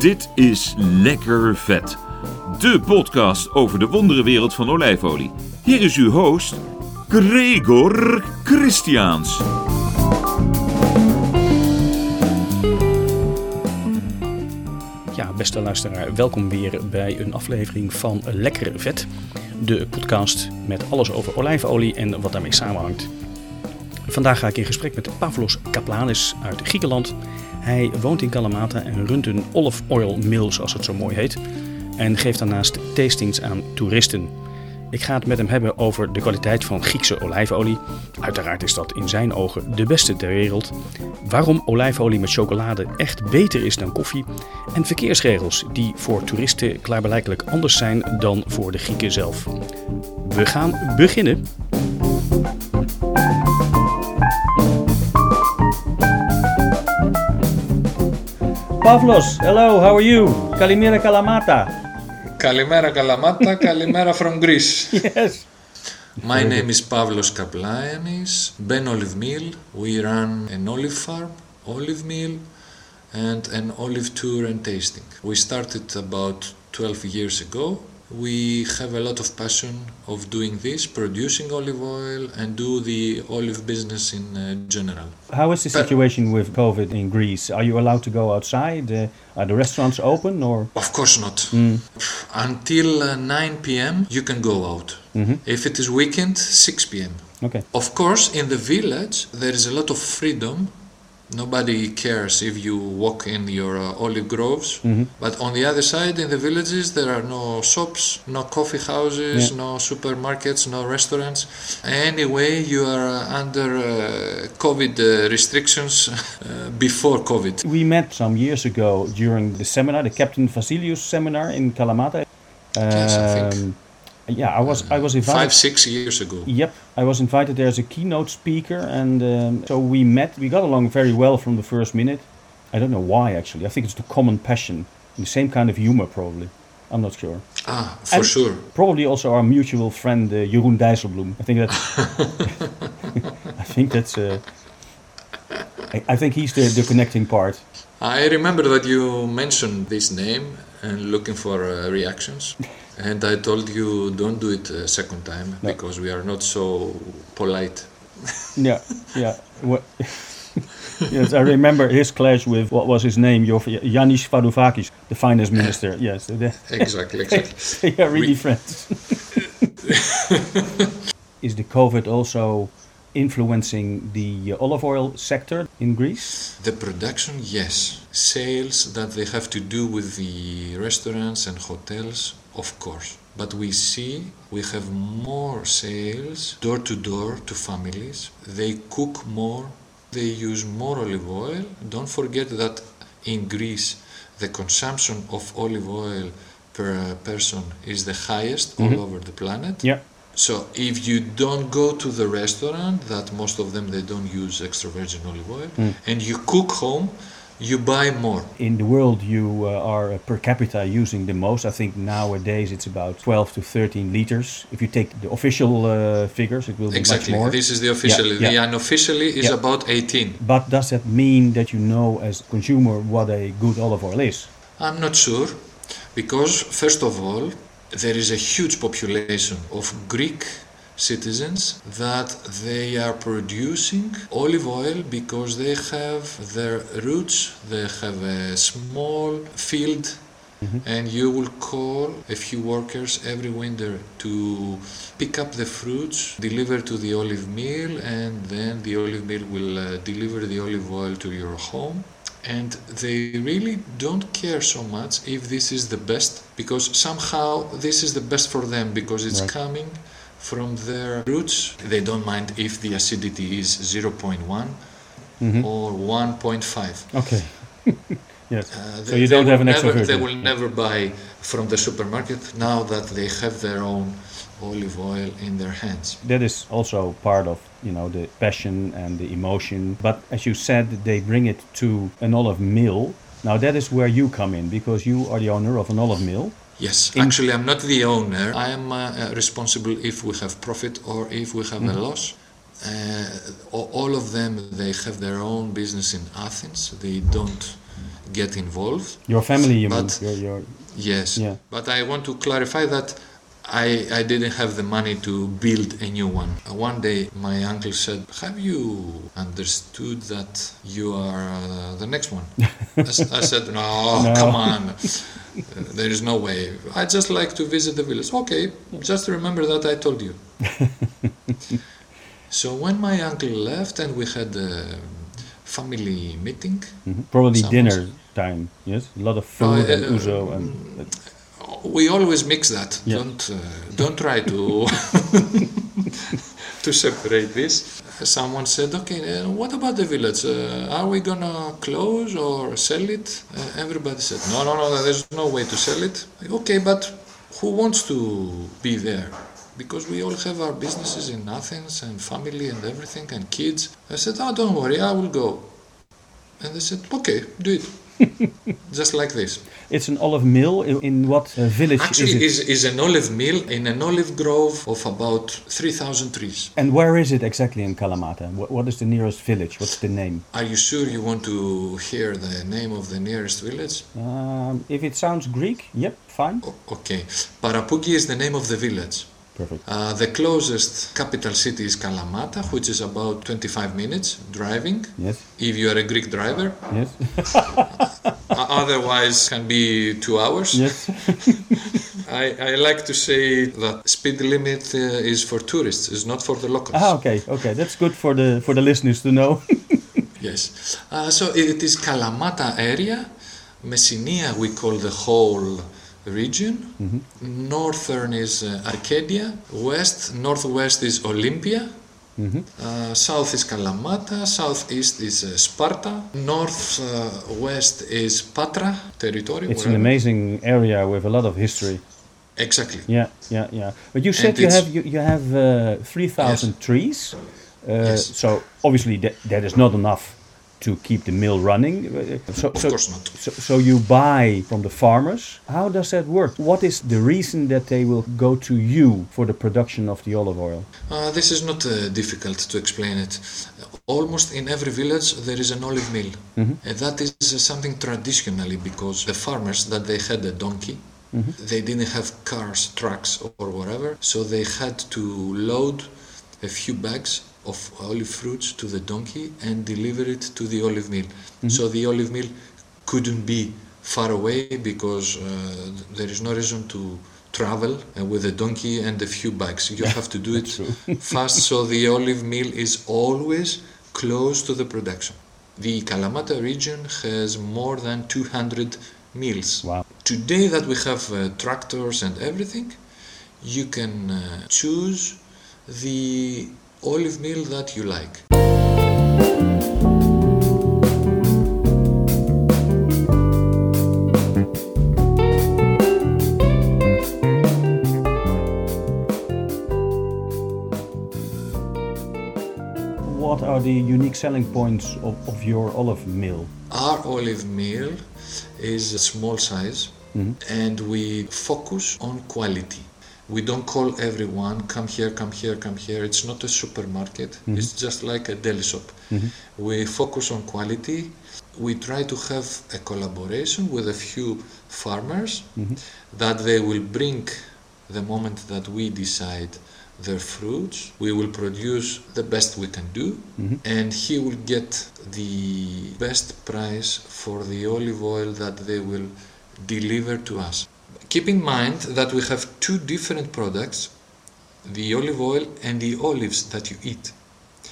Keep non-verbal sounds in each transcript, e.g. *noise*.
Dit is Lekker Vet. De podcast over de wonderenwereld van olijfolie. Hier is uw host, Gregor Christiaans. Ja, beste luisteraar, welkom weer bij een aflevering van Lekker Vet. De podcast met alles over olijfolie en wat daarmee samenhangt. Vandaag ga ik in gesprek met Pavlos Kaplanis uit Griekenland. Hij woont in Kalamata en runt een olive oil mill, zoals het zo mooi heet. En geeft daarnaast tastings aan toeristen. Ik ga het met hem hebben over de kwaliteit van Griekse olijfolie. Uiteraard is dat in zijn ogen de beste ter wereld. Waarom olijfolie met chocolade echt beter is dan koffie. En verkeersregels die voor toeristen klaarblijkelijk anders zijn dan voor de Grieken zelf. We gaan beginnen. Pavlos, hello, how are you? Kalimera Kalamata. Kalimera Kalamata, Kalimera from Greece. Yes. My name is Pavlos Kaplaianis, Ben Olive Mill. We run an olive farm, olive mill, and an olive tour and tasting. We started about 12 years ago. We have a lot of passion of doing this, producing olive oil, and do the olive business in uh, general. How is the situation with COVID in Greece? Are you allowed to go outside? Uh, are the restaurants open or? Of course not. Until uh, 9 p.m. you can go out. If it is weekend, 6 p.m. Okay. Of course, in the village there is a lot of freedom. Nobody cares if you walk in your uh, olive groves. But on the other side, in the villages, there are no shops, no coffee houses, Yeah. no supermarkets, no restaurants. Anyway, you are uh, under uh, COVID uh, restrictions *laughs* uh, before COVID. We met some years ago during the seminar, the Captain Vasilius seminar in Kalamata. Yes, I think. Yeah, I was I was invited. Five, six years ago. Yep, I was invited there as a keynote speaker, and um, so we met. We got along very well from the first minute. I don't know why actually. I think it's the common passion, the same kind of humor probably. I'm not sure. Ah, for And sure. Probably also our mutual friend uh, Jeroen Dijsselbloem. I think that's. *laughs* *laughs* I think that's. Uh, I, I think he's the, the connecting part. I remember that you mentioned this name and looking for uh, reactions. *laughs* And I told you don't do it a second time No. because we are not so polite. *laughs* Yeah, yeah. What? *laughs* yes, I remember his clash with what was his name, Yanis Varoufakis, the finance minister. Yes, *laughs* Exactly, exactly. they are really We- friends. Is the COVID also influencing the olive oil sector in Greece? The production, yes. Sales that they have to do with the restaurants and hotels, of course. But we see we have more sales door to door to families. They cook more, they use more olive oil. Don't forget that in Greece the consumption of olive oil per person is the highest all mm-hmm. over the planet. Yeah. So if you don't go to the restaurant, that most of them they don't use extra virgin olive oil, mm. and you cook home, you buy more. In the world, you uh, are uh, per capita using the most. I think nowadays it's about 12 to 13 liters. If you take the official uh, figures, it will be Exactly. much more. This is the official. Yeah, The yeah. unofficially is Yeah. about 18. But does that mean that you know as a consumer what a good olive oil is? I'm not sure, because first of all, there is a huge population of Greek citizens that they are producing olive oil because they have their roots, they have a small field. And you will call a few workers every winter to pick up the fruits, deliver to the olive mill, and then the olive mill will uh, deliver the olive oil to your home and they really don't care so much if this is the best because somehow this is the best for them because it's Right. coming from their roots they don't mind if the acidity is 0.1 or 1.5 Okay. *laughs* yes. Uh, so they- you don't have an extra never, They will never buy from the supermarket now that they have their own olive oil in their hands. That is also part of you know the passion and the emotion. But as you said, they bring it to an olive mill. Now that is where you come in because you are the owner of an olive mill. Yes, In- actually, I'm not the owner. I am uh, uh, responsible if we have profit or if we have a loss. Uh, all of them, they have their own business in Athens. They don't get involved. Your family, you mean? But- Your, your, Yes. Yeah. But I want to clarify that I, I didn't have the money to build a new one. Uh, One day my uncle said, Have you understood that you are uh, the next one? *laughs* I said, No, No. come on. Uh, there is no way. I just like to visit the village. Okay, just remember that I told you. *laughs* so when my uncle left and we had a family meeting, Mhm. Probably dinner time, yes? A lot of food uh, and ouzo and... we always mix that. Yeah. Don't uh, don't try to *laughs* to separate this. Someone said, "Okay, uh, what about the village? Uh, are we gonna close or sell it?" Uh, everybody said, "No, no, no. There's no way to sell it." Okay, but who wants to be there? Because we all have our businesses in Athens and family and everything and kids. I said, "Oh, don't worry, I will go." And they said, "Okay, do it." *laughs* Just like this. It's an olive mill. In, in what uh, village Actually, is it? is, is an olive mill in an olive grove of about 3,000 trees. And where is it exactly in Kalamata? What, what is the nearest village? What's the name? Are you sure you want to hear the name of the nearest village? Um, if it sounds Greek, yep, fine. O- okay. Parapougi is the name of the village. Perfect. Uh, the closest capital city is Kalamata, which is about 25 minutes driving, Yes, if you are a Greek driver. yes, *laughs* Otherwise, can be two hours. yes. *laughs* I, I like to say that speed limit uh, is for tourists, is not for the locals. ah, okay, okay. That's good for the for the listeners to know. *laughs* Yes. Uh, so it is Kalamata area. Messinia we call the whole region. Northern is uh, Arcadia. West, northwest is Olympia. Mhm. Uh, south is Kalamata. Southeast is uh, Sparta. northwest uh, is Patra territory. It's an amazing area with a lot of history. Exactly. Yeah, yeah, yeah. But you said And you have you, you have uh, three thousand trees. Uh, Yes. So obviously that, that is not enough to keep the mill running. Uh, So, Of so, course not. So, so you buy from the farmers. How does that work? What is the reason that they will go to you for the production of the olive oil? Uh, this is not uh, difficult to explain it. Almost in every village there is an olive mill, and that is uh, something traditionally because the farmers that they had a donkey, they didn't have cars, trucks, or whatever, so they had to load a few bags of olive fruits to the donkey and deliver it to the olive mill. So the olive mill couldn't be far away because uh, there is no reason to travel uh, with a donkey and a few bags. You have to do *laughs* it *laughs* fast, so the olive mill is always close to the production. The Kalamata region has more than 200 mills. Wow. Today that we have uh, tractors and everything, you can uh, choose the olive mill that you like. What are the unique selling points of, of your olive mill? Our olive mill is a small size mm-hmm. and we focus on quality. We don't call everyone come here, come here, come here. It's not a supermarket. Mm-hmm. It's just like a deli shop. Mm-hmm. We focus on quality. We try to have a collaboration with a few farmers mm-hmm. that they will bring the moment that we decide their fruits. We will produce the best we can do, and he will get the best price for the olive oil that they will deliver to us. Keep in mind that we have two different products the olive oil and the olives that you eat.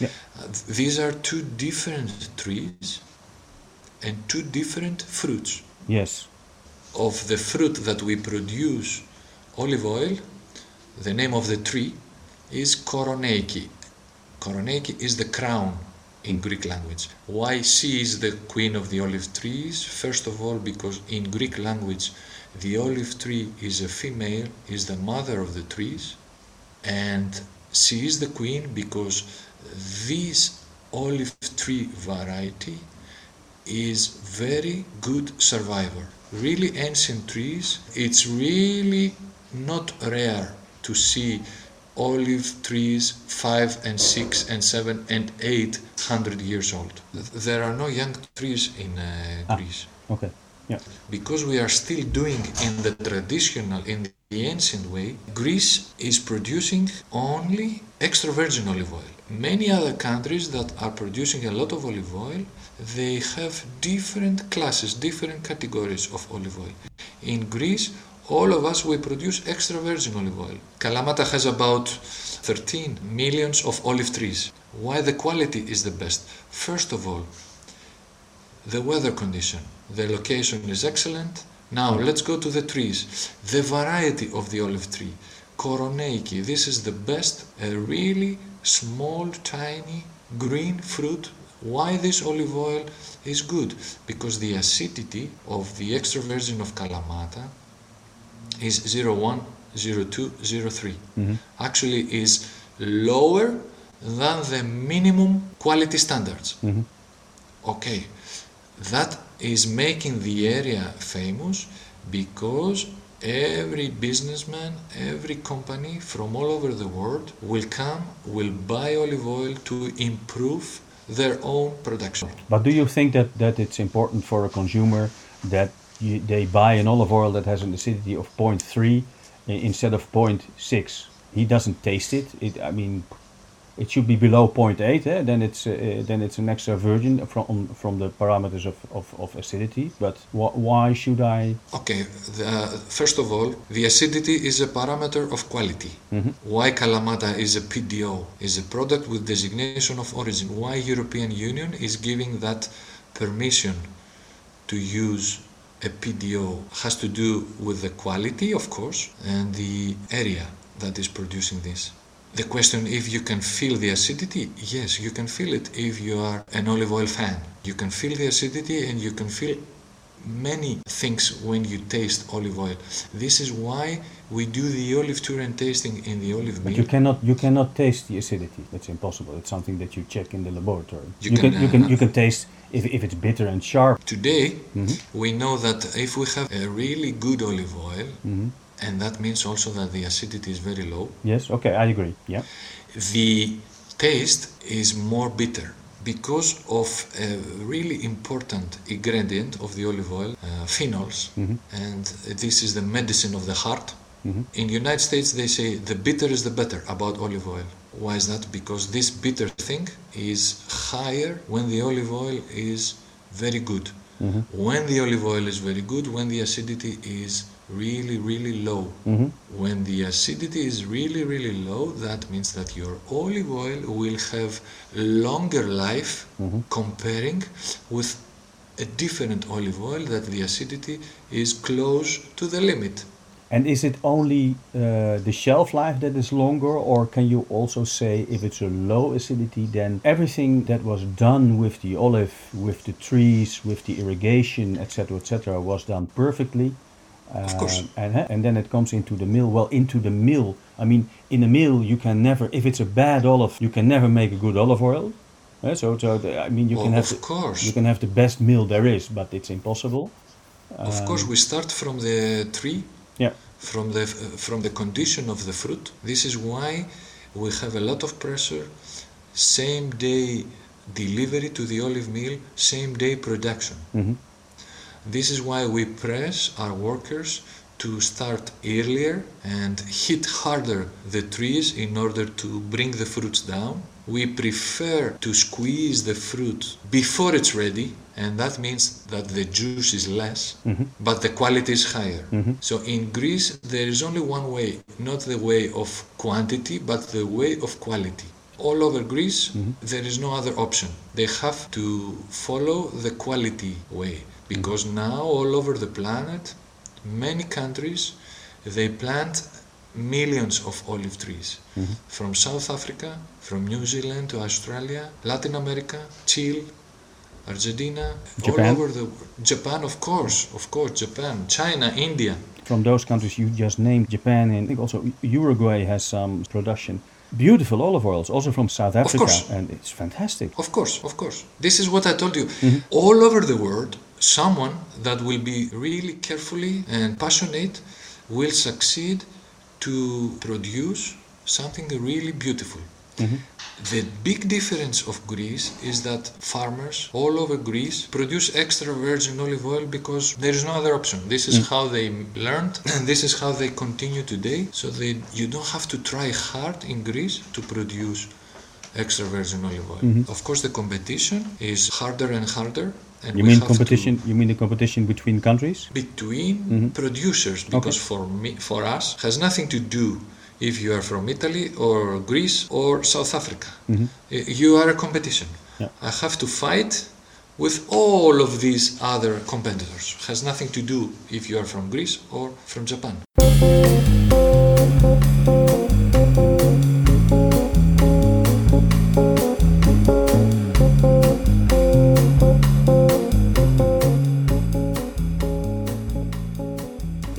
Yeah. Uh, these are two different trees and two different fruits. Yes. Of the fruit that we produce olive oil, the name of the tree is Koroneiki. Koroneiki is the crown in Greek language. Why she is the queen of the olive trees? First of all, because in Greek language, the olive tree is a female, is the mother of the trees, and she is the queen because this olive tree variety is very good survivor. Really ancient trees, it's really not rare to see olive trees five and six and seven and eight hundred years old. There are no young trees in uh, Ah. Greece Okay. Yeah. because we are still doing in the traditional in the ancient way greece is producing only extra virgin olive oil. Many other countries that are producing a lot of olive oil they have different classes different categories of olive oil. In greece all of us we produce extra virgin olive oil. Kalamata has about 13 millions of olive trees. Why the quality is the best? First of all the weather condition. The location is excellent. Now let's go to the trees. The variety of the olive tree. Koroneiki, this is the best, a really small, tiny green fruit. Why this olive oil is good? Because the acidity of the extra virgin of Kalamata is 01, 02, 03. Mm-hmm. Actually is lower than the minimum quality standards. Mm-hmm. Okay, that is making the area famous because every businessman, every company from all over the world will come, will buy olive oil to improve their own production. But do you think that, that it's important for a consumer that you, they buy an olive oil that has an acidity of 0.3 instead of 0.6? He doesn't taste it. It, I mean, it should be below 0.8. Eh? Then it's uh, then it's an extra virgin from from the parameters of, of, of acidity. But wh- why should I? Okay, the, first of all, the acidity is a parameter of quality. Why Kalamata is a PDO, is a product with designation of origin. Why European Union is giving that permission to use a PDO has to do with the quality, of course, and the area that is producing this. The question if you can feel the acidity, yes, you can feel it if you are an olive oil fan. You can feel the acidity and you can feel many things when you taste olive oil. This is why we do the olive tour and tasting in the olive But mill. you cannot you cannot taste the acidity. That's impossible. It's something that you check in the laboratory. You You, can, can, you can uh, you can taste if, if it's bitter and sharp. Today, we know that if we have a really good olive oil, and that means also that the acidity is very low, Yes. Okay. I agree. Yeah. the taste is more bitter because of a really important ingredient of the olive oil, uh, phenols, mm-hmm. and this is the medicine of the heart. Mm-hmm. In the United States, they say the bitter is the better about olive oil. Why is that? Because this bitter thing is higher when the olive oil is very good. Mm-hmm. When the olive oil is very good, when the acidity is really, really low. When the acidity is really, really low, that means that your olive oil will have longer life comparing with a different olive oil that the acidity is close to the limit. And is it only uh, the shelf life that is longer, or can you also say if it's a low acidity, then everything that was done with the olive, with the trees, with the irrigation, etc., etc., was done perfectly? Of course. Uh, and, and then it comes into the mill. Well, into the mill. I mean, in a mill, you can never, if it's a bad olive, you can never make a good olive oil. Uh, so, so the, I mean, you Oh, can have of the, course. you can have the best mill there is, but it's impossible. Of course, we start from the tree, Yeah. from the from the condition of the fruit. This is why we have a lot of pressure. Same day delivery to the olive mill, same day production. This is why we press our workers to start earlier and hit harder the trees in order to bring the fruits down. We prefer to squeeze the fruit before it's ready, and that means that the juice is less, mm-hmm. but the quality is higher. Mm-hmm. So in Greece, there is only one way, not the way of quantity, but the way of quality. All over Greece, mm-hmm. there is no other option. They have to follow the quality way because now all over the planet many countries they plant millions of olive trees mm-hmm. from south africa from new zealand to australia latin america chile argentina Japan. all over the world. japan of course of course japan china india From those countries you just named, Japan and I think also Uruguay has some production. Beautiful olive oils, also from South Africa, course. and it's fantastic. Of course, of course. This is what I told you. Mm-hmm. All over the world, someone that will be really carefully and passionate will succeed to produce something really beautiful. Mm-hmm. The big difference of Greece is that farmers all over Greece produce extra virgin olive oil because there is no other option. This is mm. how they learned *clears throat* and this is how they continue today. So they, you don't have to try hard in Greece to produce extra virgin olive oil. Mm-hmm. Of course, the competition is harder and harder. And You mean competition? You mean the competition between countries? between mm-hmm. producers because for me for us has nothing to do if you are from Italy or Greece or South Africa. Mm-hmm. Y- You are a competition. Yeah. I have to fight with all of these other competitors. Has nothing to do if you are from Greece or from Japan.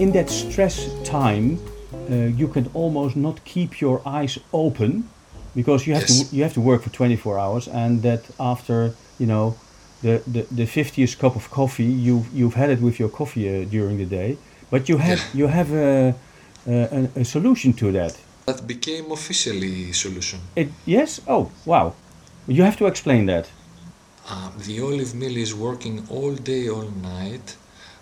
In that stress time, uh, you can almost not keep your eyes open because you have Yes. to you have to work for 24 hours, and that after you know the, the, the 50th cup of coffee, you you've had it with your coffee uh, during the day, but you have Yeah. you have a, a, a solution to that. That became officially solution. It yes. Oh wow, you have to explain that. Uh, the olive mill is working all day, all night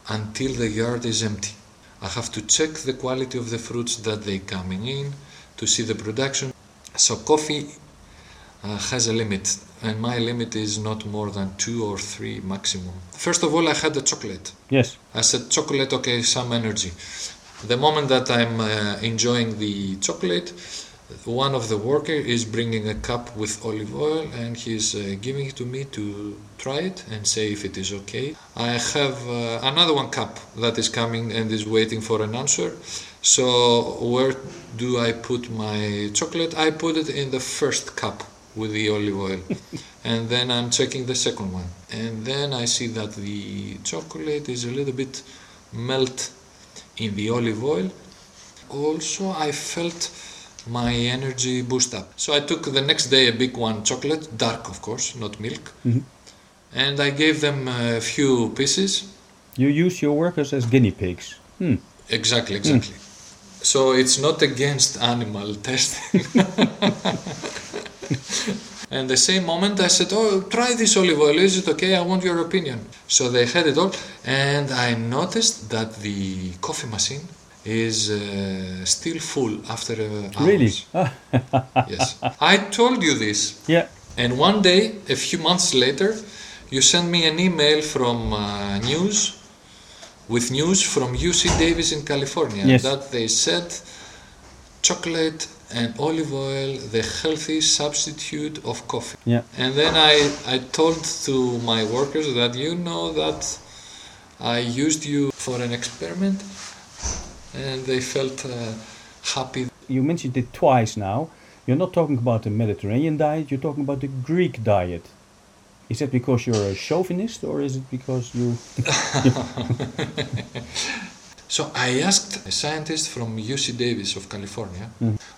until the yard is empty. I have to check the quality of the fruits that they coming in to see the production. So coffee uh, has a limit, and my limit is not more than two or three maximum. First of all, I had the chocolate. Yes. I said chocolate, okay, some energy. The moment that I'm uh, enjoying the chocolate, one of the worker is bringing a cup with olive oil and he's uh, giving it to me to try it and say if it is okay. I have uh, another one cup that is coming and is waiting for an answer. So where do I put my chocolate? I put it in the first cup with the olive oil *laughs* and then I'm checking the second one and then I see that the chocolate is a little bit melt in the olive oil also I felt my energy boost up. So I took the next day a big one chocolate dark of course not milk. And I gave them a few pieces. You use your workers as guinea pigs. Hmm. exactly exactly. So it's not against animal testing. *laughs* And the same moment I said, Oh, try this olive oil, is it okay? I want your opinion. So they had it all, and I noticed that the coffee machine is uh, still full after uh, hours. Really? *laughs* Yes. I told you this. yeah. And one day, a few months later, you sent me an email from uh, news with news from UC Davis in California Yes. that they said chocolate and olive oil the healthy substitute of coffee. Yeah. And then I, I told to my workers that you know that I used you for an experiment and they felt uh, happy. You mentioned it twice now. You're not talking about the Mediterranean diet, you're talking about the Greek diet. Is that because you're a chauvinist or is it because you. *laughs* So I asked a scientist from UC Davis of California,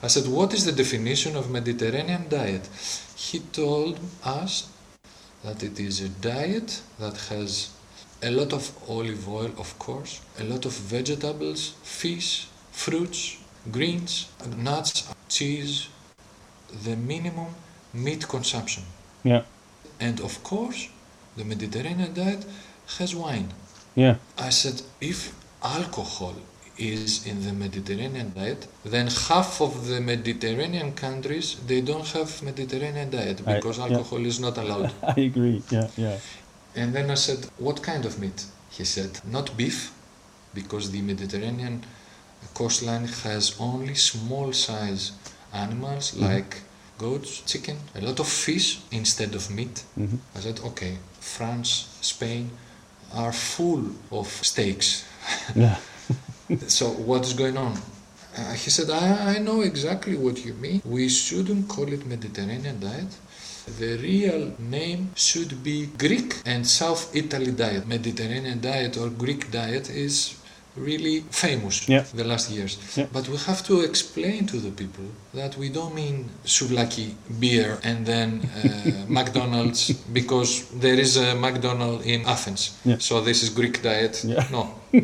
I said, what is the definition of Mediterranean diet? He told us that it is a diet that has a lot of olive oil, of course, a lot of vegetables, fish, fruits, greens, nuts, cheese, the minimum meat consumption. Yeah. And of course, the Mediterranean diet has wine. Yeah. I said, if alcohol is in the Mediterranean diet, then half of the Mediterranean countries they don't have Mediterranean diet I- because yeah. alcohol is not allowed. *laughs* I agree. Yeah, yeah. And then I said, what kind of meat? He said, not beef, because the Mediterranean coastline has only small size animals like goats, chicken, a lot of fish instead of meat. Mhm. I said, okay, France, Spain are full of steaks. Yeah. *laughs* so what is going on? Uh, he said, I, I know exactly what you mean. We shouldn't call it Mediterranean diet. The real name should be Greek and South Italy diet. Mediterranean diet or Greek diet is really famous Yeah. the last years. Yeah. But we have to explain to the people that we don't mean souvlaki beer and then uh, *laughs* McDonald's because there is a McDonald's in Athens. Yeah. So this is Greek diet. No. *laughs*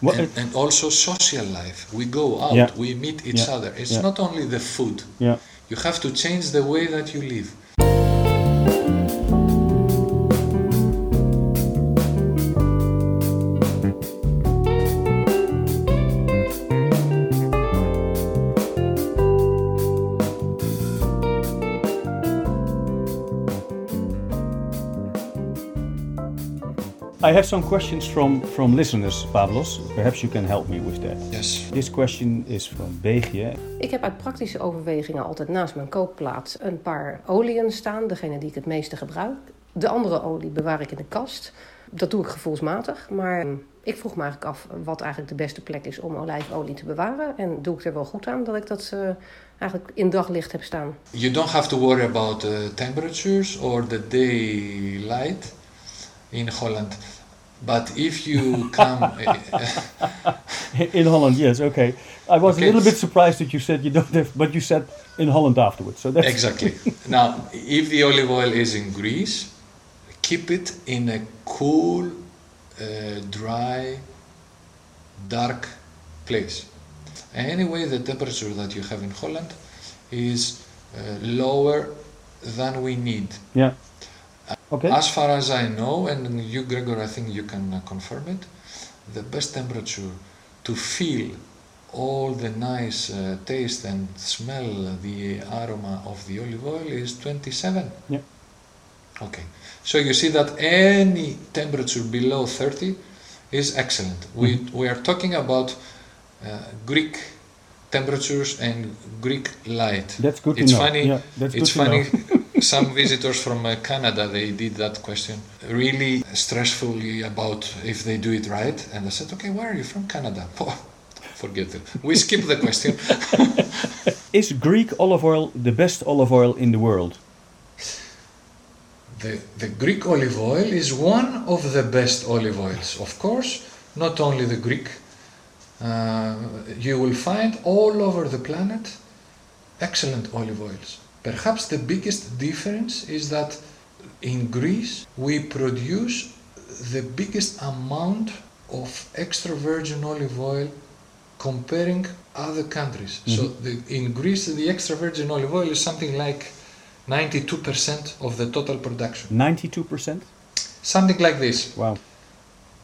And, and also social life. We go out, we meet each other. It's not only the food. You have to change the way that you live. I have some questions from, from listeners, Pavlos. Perhaps you can help me with that. Yes. This question is from Beegje. Ik heb uit praktische overwegingen altijd naast mijn kookplaat een paar oliën staan. Degene die ik het meeste gebruik. De andere olie bewaar ik in de kast. Dat doe ik gevoelsmatig. Maar hm, ik vroeg me eigenlijk af wat eigenlijk de beste plek is om olijfolie te bewaren. En doe ik er wel goed aan dat ik dat eh, eigenlijk in daglicht heb staan. You don't have to worry about the temperatures or the daylight in Holland. But if you come, *laughs* In Holland, yes, okay. I was Okay. a little bit surprised that you said you don't have, but you said in Holland afterwards. So that's exactly. now, if the olive oil is in Greece, keep it in a cool, uh, dry, dark place. Anyway, the temperature that you have in Holland is uh, lower than we need. yeah. Okay. As far as I know, and you, Gregor, I think you can uh, confirm it, the best temperature to feel all the nice uh, taste and smell the aroma of the olive oil is 27. Yeah. Okay. So you see that any temperature below 30 is excellent. We, we are talking about uh, Greek temperatures and Greek light. That's good it's funny. Yeah, that's it's good to know. funny. *laughs* Some visitors from uh, Canada they did that question really stressfully about if they do it right, and I said, "Okay, where are you from? Canada." *laughs* Oh, forget it. We skip the question. *laughs* Is Greek olive oil the best olive oil in the world? The, the Greek olive oil is one of the best olive oils, of course, not only the Greek. Uh, you will find all over the planet excellent olive oils. Perhaps the biggest difference is that in Greece we produce the biggest amount of extra virgin olive oil comparing other countries. So the, in Greece the extra virgin olive oil is something like 92% of the total production. 92%? Something like this. Wow.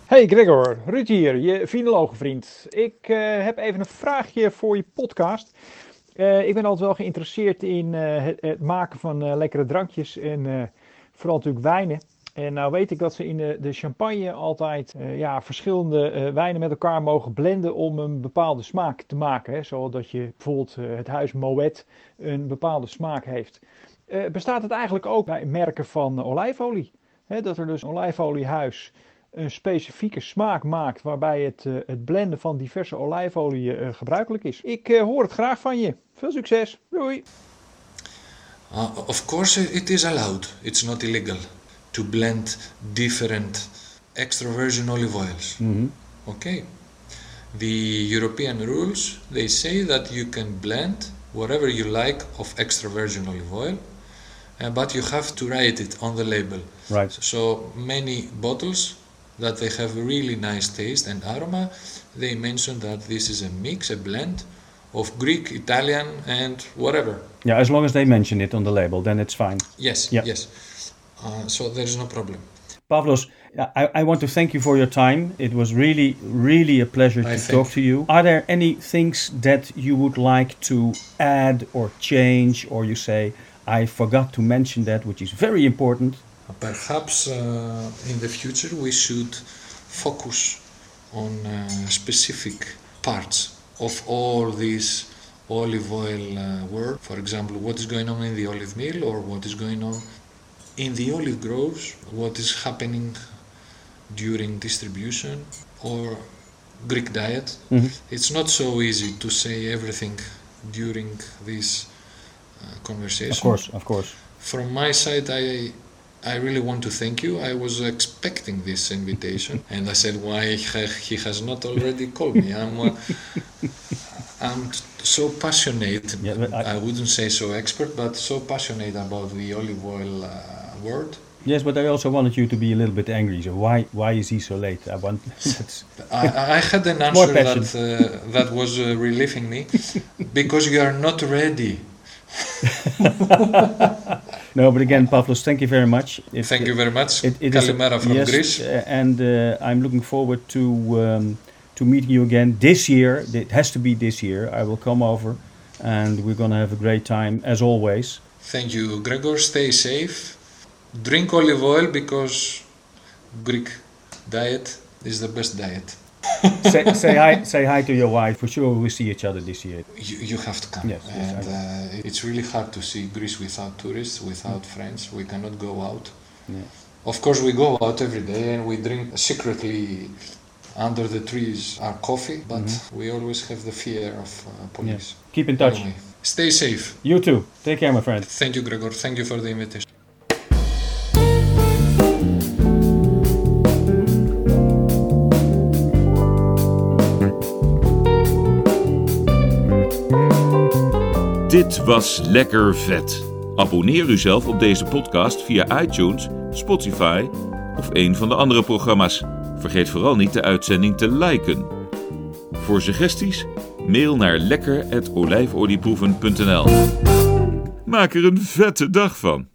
Hey Gregor, Ruud hier, je vinologenvriend. Ik eh, heb even een vraagje voor je podcast. Eh, ik ben altijd wel geïnteresseerd in eh, het, maken van eh, lekkere drankjes en vooral natuurlijk wijnen. En nou weet ik dat ze in de, de champagne altijd ja, verschillende wijnen met elkaar mogen blenden om een bepaalde smaak te maken. Hè? Zodat je bijvoorbeeld het huis Moet een bepaalde smaak heeft. Bestaat het eigenlijk ook bij merken van olijfolie? Hè, dat er dus olijfoliehuis een specifieke smaak maakt waarbij het, eh, het blenden van diverse olijfolie eh, gebruikelijk is. Ik eh, hoor het graag van je. Veel succes. Doei. Uh, of course, it is allowed. It's not illegal to blend different extra virgin olive oils. Okay. The European rules they say that you can blend whatever you like of extra virgin olive oil, uh, but you have to write it on the label. Right. So many bottles that they have a really nice taste and aroma, they mention that this is a mix, a blend of Greek, Italian, and whatever. Yeah, as long as they mention it on the label, then it's fine. Yes, Yeah. yes. Uh, so there's no problem. Pavlos, I, I want to thank you for your time. It was really, really a pleasure to thank talk to you. Are there any things that you would like to add or change, or you say, I forgot to mention that, which is very important? Perhaps uh, in the future we should focus on uh, specific parts of all this olive oil uh, world. For example, what is going on in the olive mill or what is going on in the olive groves, what is happening during distribution or Greek diet. Mhm. It's not so easy to say everything during this uh, conversation. Of course, of course. From my side, I I really want to thank you. I was expecting this invitation, and I said, "Why he- he has not already called me?" I'm uh, *laughs* I'm so passionate. Yeah, I- I, wouldn't say so expert, but so passionate about the olive oil uh, world. Yes, but I also wanted you to be a little bit angry. So why why is he so late? I want. *laughs* I, I had an *laughs* answer that uh, that was uh, relieving me because you are not ready. No, but again, Pavlos, thank you very much. It- Thank you very much. It, it is Kalimera from yes, Greece. uh, and uh, I'm looking forward to um, to meeting you again this year. It has to be this year. I will come over, and we're gonna have a great time as always. Thank you, Gregor. Stay safe. Drink olive oil because Greek diet is the best diet. Say, say hi, say hi to your wife. For sure, we'll see each other this year. You, you have to come. Yes, yes, and will. uh, it's really hard to see Greece without tourists, without friends. We cannot go out. Yeah. Of course, we go out every day and we drink secretly under the trees our coffee, but Mm-hmm. we always have the fear of uh, police. Keep in touch. Anyway, stay safe. You too. Take care, my friend. Thank you, Gregor. Thank you for the invitation. Dit was Lekker Vet. Abonneer u zelf op deze podcast via iTunes, Spotify of een van de andere programma's. Vergeet vooral niet de uitzending te liken. Voor suggesties, mail naar lekker.olijfolieproeven.nl Maak er een vette dag van.